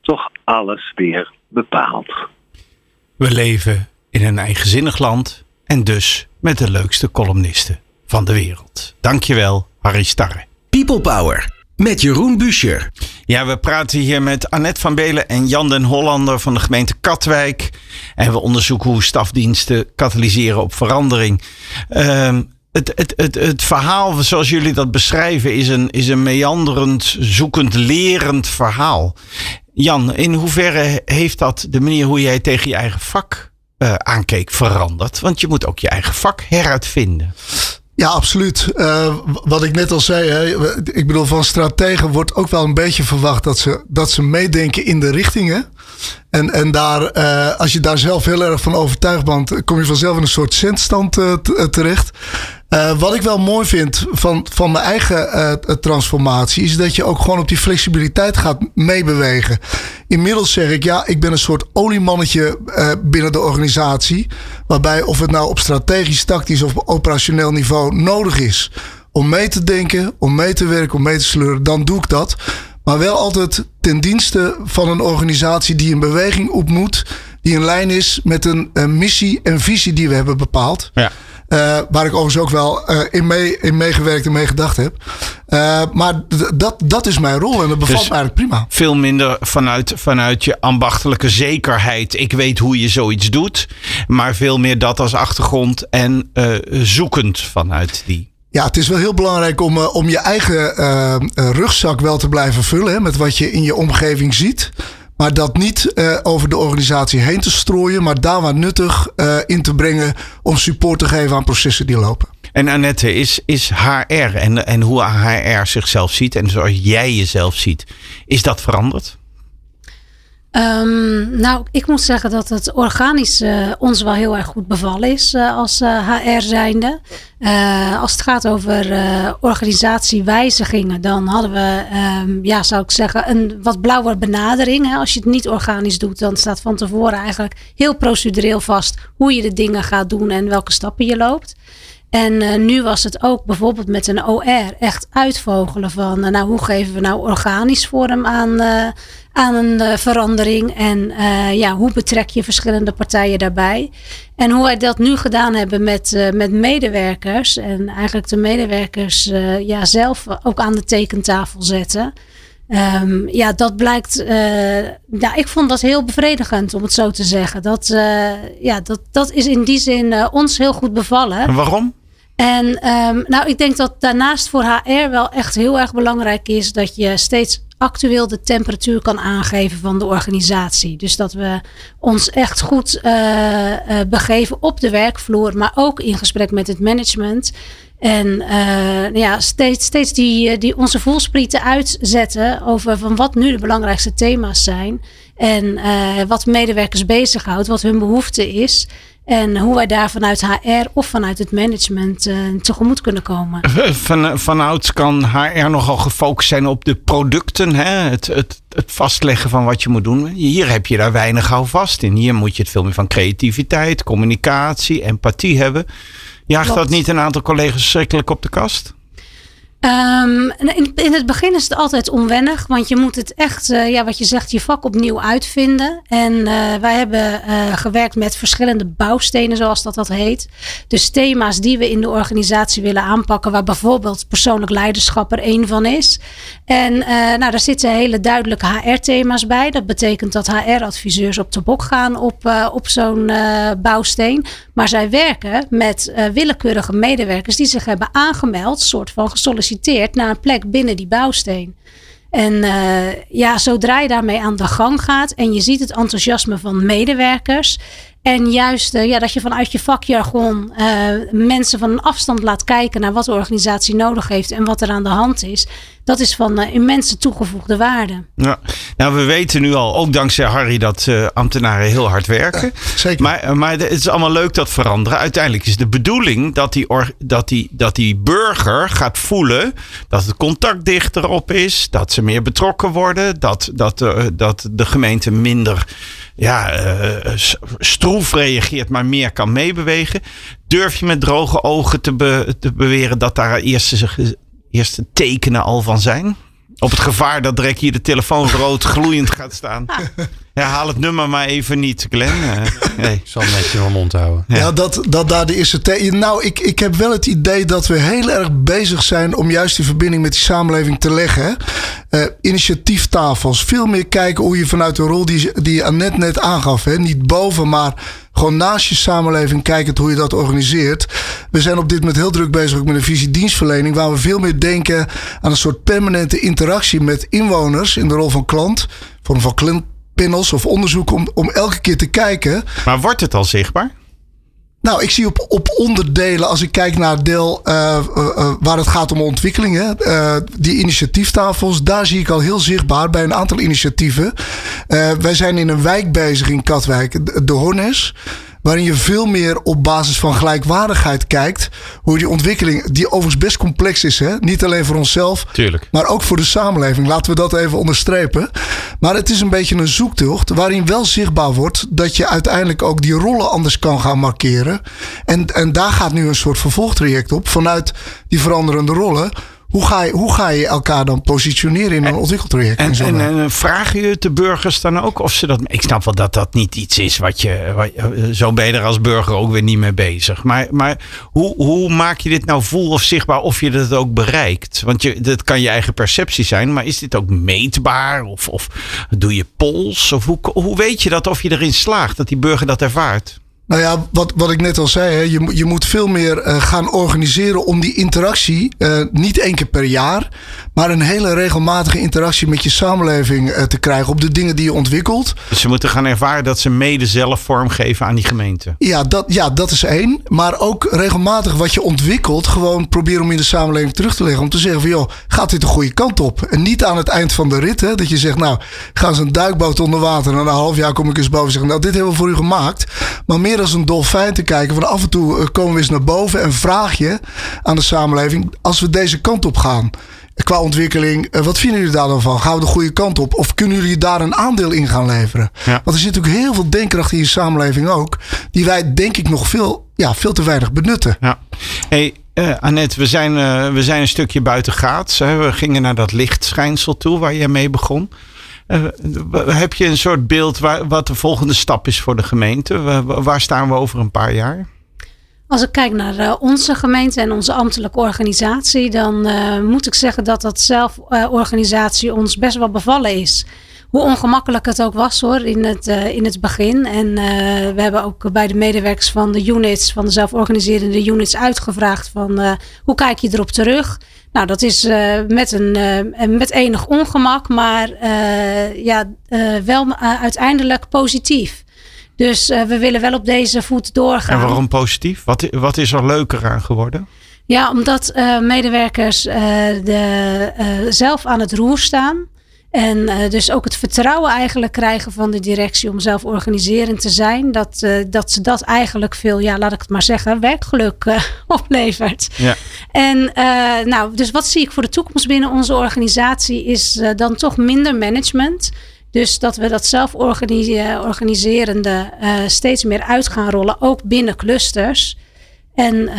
toch alles weer bepaalt? We leven in een eigenzinnig land en dus met de leukste columnisten van de wereld. Dankjewel, Harry Starre. People Power met Jeroen Buescher. Ja, we praten hier met Annette van Belen en Jan den Hollander van de gemeente Katwijk. En we onderzoeken hoe stafdiensten katalyseren op verandering. Uh, het, het, het, het verhaal zoals jullie dat beschrijven is een, is een meanderend, zoekend, lerend verhaal. Jan, in hoeverre heeft dat de manier hoe jij tegen je eigen vak uh, aankeek veranderd? Want je moet ook je eigen vak heruitvinden. Ja, absoluut. Uh, wat ik net al zei, hè, ik bedoel, van strategen wordt ook wel een beetje verwacht dat ze, dat ze meedenken in de richtingen. En, en daar, uh, als je daar zelf heel erg van overtuigd bent, kom je vanzelf in een soort zendstand uh, terecht. Uh, wat ik wel mooi vind van, van mijn eigen transformatie, is dat je ook gewoon op die flexibiliteit gaat meebewegen. Inmiddels zeg ik, ja, ik ben een soort oliemannetje binnen de organisatie. Waarbij of het nou op strategisch, tactisch of operationeel niveau nodig is om mee te denken, om mee te werken, om mee te sleuren, dan doe ik dat. Maar wel altijd ten dienste van een organisatie die een beweging op moet. Die in lijn is met een, een missie en visie die we hebben bepaald. Ja. Uh, waar ik overigens ook wel uh, in, mee, in meegewerkt en mee gedacht heb. Uh, maar dat, dat is mijn rol en dat bevalt dus me eigenlijk prima. Veel minder vanuit, vanuit je ambachtelijke zekerheid. Ik weet hoe je zoiets doet. Maar veel meer dat als achtergrond en zoekend vanuit die. Ja, het is wel heel belangrijk om, om je eigen rugzak wel te blijven vullen. Met wat je in je omgeving ziet. Maar dat niet over de organisatie heen te strooien, maar daar waar nuttig in te brengen om support te geven aan processen die lopen. En Annette, is, is HR en, en hoe HR zichzelf ziet en zoals jij jezelf ziet, is dat veranderd? Um, nou, ik moet zeggen dat het organisch uh, ons wel heel erg goed bevallen is uh, als HR zijnde. als het gaat over organisatiewijzigingen, dan hadden we, um, ja, zou ik zeggen, een wat blauwer benadering. Hè. Als je het niet organisch doet, dan staat van tevoren eigenlijk heel procedureel vast hoe je de dingen gaat doen en welke stappen je loopt. En uh, nu was het ook bijvoorbeeld met een OR echt uitvogelen van, uh, nou, hoe geven we nou organisch vorm aan, uh, aan een verandering en ja, hoe betrek je verschillende partijen daarbij. En hoe wij dat nu gedaan hebben met, met medewerkers en eigenlijk de medewerkers ja, zelf ook aan de tekentafel zetten. Um, ja, dat blijkt. ja, ik vond dat heel bevredigend om het zo te zeggen. Dat, ja, dat, dat is in die zin ons heel goed bevallen. En waarom? En um, nou, ik denk dat daarnaast voor HR wel echt heel erg belangrijk is dat je steeds actueel de temperatuur kan aangeven van de organisatie. Dus dat we ons echt goed uh, begeven op de werkvloer, maar ook in gesprek met het management. En uh, ja, steeds, steeds die, die onze voelsprieten uitzetten over van wat nu de belangrijkste thema's zijn. En wat medewerkers bezighoudt, wat hun behoefte is. En hoe wij daar vanuit HR of vanuit het management uh, tegemoet kunnen komen. Van, vanouds kan HR nogal gefocust zijn op de producten. Hè? Het, het, het vastleggen van wat je moet doen. Hier heb je daar weinig houvast in. Hier moet je het veel meer van creativiteit, communicatie, empathie hebben. Jaagt Klopt. dat niet een aantal collega's schrikkelijk op de kast? Um, in, in, het begin is het altijd onwennig, want je moet het echt, uh, ja, wat je zegt, je vak opnieuw uitvinden. En uh, wij hebben uh, gewerkt met verschillende bouwstenen, zoals dat dat heet. Dus thema's die we in de organisatie willen aanpakken, waar bijvoorbeeld persoonlijk leiderschap er één van is. En nou, daar zitten hele duidelijke HR-thema's bij. Dat betekent dat HR-adviseurs op de bok gaan op, op zo'n bouwsteen. Maar zij werken met willekeurige medewerkers die zich hebben aangemeld, soort van gesolliciteerd naar een plek binnen die bouwsteen. En uh, ja, zodra je daarmee aan de gang gaat en je ziet het enthousiasme van medewerkers. En juist uh, ja, dat je vanuit je vakjargon uh, mensen van een afstand laat kijken naar wat de organisatie nodig heeft en wat er aan de hand is. Dat is van uh, immense toegevoegde waarde. Ja. Nou, we weten nu al, ook dankzij Harry, dat ambtenaren heel hard werken. Ja, zeker. Maar, maar het is allemaal leuk dat veranderen. Uiteindelijk is de bedoeling dat die, or, dat, die, dat die burger gaat voelen dat het contact dichter op is, dat ze meer betrokken worden, dat, dat, dat de gemeente minder ja, uh, stroef reageert, maar meer kan meebewegen. Durf je met droge ogen te, be te beweren dat daar eerste, eerste tekenen al van zijn? Op het gevaar dat direct hier de telefoon rood gloeiend gaat staan. Ja, haal het nummer maar even niet, Glenn. Uh, nee. Ik zal netjes mijn mond houden. Ja, ja dat, dat daar de eerste... Te nou, ik, ik heb wel het idee dat we heel erg bezig zijn... om juist die verbinding met die samenleving te leggen. Uh, initiatieftafels. Veel meer kijken hoe je vanuit de rol die, die Annette net aangaf... Hè, niet boven, maar gewoon naast je samenleving kijkend hoe je dat organiseert. We zijn op dit moment heel druk bezig met een visie dienstverlening, waar we veel meer denken aan een soort permanente interactie met inwoners in de rol van klant, vorm van klantpanels of onderzoek om, om elke keer te kijken. Maar wordt het al zichtbaar? Nou, ik zie op, op onderdelen, als ik kijk naar het deel uh, uh, uh, waar het gaat om ontwikkelingen, die initiatieftafels, daar zie ik al heel zichtbaar bij een aantal initiatieven. wij zijn in een wijk bezig in Katwijk, de, de Hornes waarin je veel meer op basis van gelijkwaardigheid kijkt. Hoe die ontwikkeling, die overigens best complex is, hè? niet alleen voor onszelf, Tuurlijk. maar ook voor de samenleving. Laten we dat even onderstrepen. Maar het is een beetje een zoektocht waarin wel zichtbaar wordt dat je uiteindelijk ook die rollen anders kan gaan markeren. En, en daar gaat nu een soort vervolgtraject op vanuit die veranderende rollen. Hoe ga, je, hoe ga je elkaar dan positioneren in een ontwikkeltraject? En, en, en, en vragen je de burgers dan ook of ze dat. Ik snap wel dat dat niet iets is wat je. Wat, zo ben je er als burger ook weer niet mee bezig. Maar, maar hoe, hoe maak je dit nou voel of zichtbaar of je dat ook bereikt? Want je, dat kan je eigen perceptie zijn, maar is dit ook meetbaar? Of, of doe je pols? Of hoe, hoe weet je dat of je erin slaagt dat die burger dat ervaart? Nou ja, wat, wat ik net al zei, hè, je, je moet veel meer uh, gaan organiseren om die interactie, uh, niet één keer per jaar, maar een hele regelmatige interactie met je samenleving uh, te krijgen op de dingen die je ontwikkelt. Dus ze moeten gaan ervaren dat ze mede zelf vormgeven aan die gemeente. Ja, dat, ja, dat is één. Maar ook regelmatig wat je ontwikkelt, gewoon proberen om in de samenleving terug te leggen. Om te zeggen van joh, gaat dit de goede kant op? En niet aan het eind van de rit, hè, dat je zegt, nou, ga ze een duikboot onder water en na een half jaar kom ik eens boven en zeg, nou, dit hebben we voor u gemaakt. Maar meer als een dolfijn te kijken. Van af en toe eh, komen we eens naar boven en vraag je aan de samenleving: als we deze kant op gaan. Qua ontwikkeling, eh, wat vinden jullie daar dan van? Gaan we de goede kant op? Of kunnen jullie daar een aandeel in gaan leveren? Want er zit natuurlijk heel veel denkkracht in je samenleving ook. Die wij denk ik nog veel, ja, veel te weinig benutten. Ja. Hey, uh, Annette, we zijn, uh, we zijn een stukje buiten gaats. Hè? We gingen naar dat lichtschijnsel toe waar jij mee begon. Uh, heb je een soort beeld waar, wat de volgende stap is voor de gemeente? Waar, staan we over een paar jaar? Als ik kijk naar uh, onze gemeente en onze ambtelijke organisatie, dan uh, moet ik zeggen dat dat zelforganisatie ons best wel bevallen is. Hoe ongemakkelijk het ook was hoor in het, in het begin. En we hebben ook bij de medewerkers van de units, van de zelforganiserende units, uitgevraagd van hoe kijk je erop terug? Nou, dat is uh, met, een, uh, met enig ongemak, maar uh, ja, wel uiteindelijk positief. Dus we willen wel op deze voet doorgaan. En waarom positief? Wat, wat is er leuker aan geworden? Ja, omdat medewerkers de, zelf aan het roer staan. En uh, dus ook het vertrouwen eigenlijk krijgen van de directie om zelf organiserend te zijn. Dat, uh, dat ze dat eigenlijk veel, ja, laat ik het maar zeggen, werkgeluk uh, oplevert. Ja. En nou, dus wat zie ik voor de toekomst binnen onze organisatie is dan toch minder management. Dus dat we dat zelf organiserende steeds meer uit gaan rollen, ook binnen clusters. En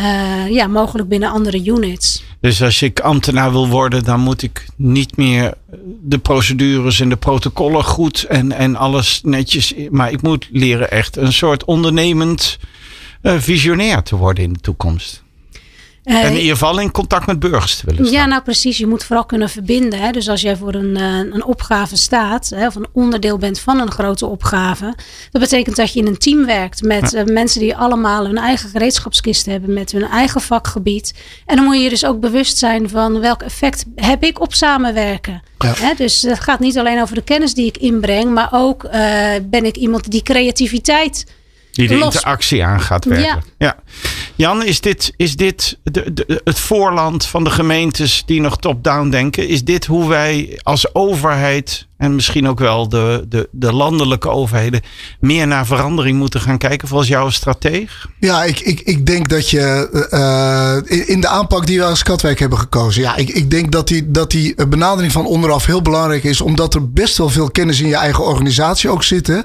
ja, mogelijk binnen andere units. Dus als ik ambtenaar wil worden, dan moet ik niet meer de procedures en de protocollen goed en, en alles netjes. Maar ik moet leren echt een soort ondernemend uh, visionair te worden in de toekomst. Uh, en in ieder geval in contact met burgers te willen staan. Ja, nou precies. Je moet vooral kunnen verbinden. Hè. Dus als jij voor een, uh, een opgave staat, hè, of een onderdeel bent van een grote opgave. Dat betekent dat je in een team werkt met ja. uh, mensen die allemaal hun eigen gereedschapskist hebben, met hun eigen vakgebied. En dan moet je dus ook bewust zijn van welk effect heb ik op samenwerken. Ja. Hè, dus het gaat niet alleen over de kennis die ik inbreng, maar ook ben ik iemand die creativiteit die de interactie aangaat werken. Ja. ja. Jan, is dit, is dit de, de, het voorland van de gemeentes die nog top-down denken? Is dit hoe wij als overheid en misschien ook wel de, de, de landelijke overheden meer naar verandering moeten gaan kijken volgens jouw strateeg? Ja, ik, ik, ik denk dat je uh, in de aanpak die we als Katwijk hebben gekozen. Ja, ik, ik denk dat die, dat die benadering van onderaf heel belangrijk is. Omdat er best wel veel kennis in je eigen organisatie ook zit.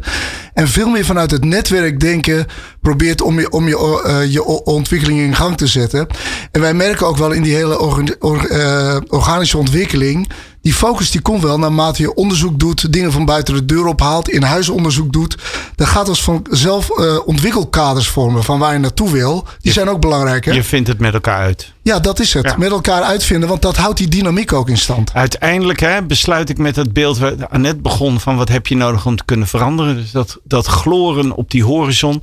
En veel meer vanuit het netwerk denken probeert om je, om je, uh, je ontwikkeling in gang te zetten. En wij merken ook wel in die hele orga, or, organische ontwikkeling die focus die komt wel naarmate je onderzoek doet, dingen van buiten de deur ophaalt, in huis onderzoek doet. Dan gaat als vanzelf uh, ontwikkelkaders vormen van waar je naartoe wil. Die je, zijn ook belangrijk. Hè? Je vindt het met elkaar uit. Ja, dat is het. Ja. Met elkaar uitvinden, want dat houdt die dynamiek ook in stand. Uiteindelijk hè, besluit ik met het beeld waar Annette begon van wat heb je nodig om te kunnen veranderen. Dus dat, dat gloren op die horizon.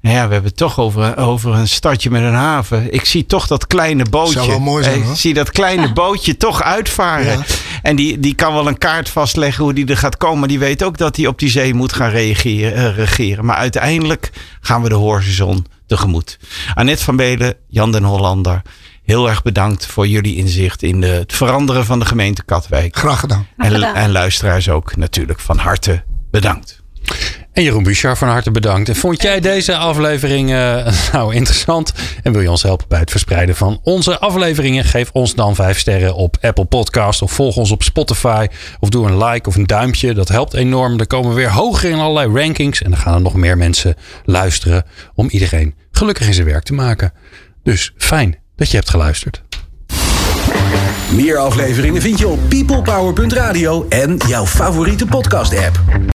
Nou ja, we hebben het toch over, over een stadje met een haven. Ik zie toch dat kleine bootje. Zou wel mooi zijn, Ik zie dat kleine bootje toch uitvaren. Ja. En die, die kan wel een kaart vastleggen hoe die er gaat komen. Maar die weet ook dat hij op die zee moet gaan reageren, uh, regeren. Maar uiteindelijk gaan we de horizon tegemoet. Annette van Belen, Jan den Hollander. Heel erg bedankt voor jullie inzicht in de, het veranderen van de gemeente Katwijk. Graag gedaan. En, en luisteraars ook natuurlijk van harte bedankt. En Jeroen Bouchard, van harte bedankt. En vond jij deze aflevering uh, nou interessant? En wil je ons helpen bij het verspreiden van onze afleveringen? Geef ons dan 5 sterren op Apple Podcast of volg ons op Spotify. Of doe een like of een duimpje. Dat helpt enorm. Dan komen we weer hoger in allerlei rankings. En dan gaan er nog meer mensen luisteren om iedereen gelukkig in zijn werk te maken. Dus fijn dat je hebt geluisterd. Meer afleveringen vind je op peoplepower.radio en jouw favoriete podcast app.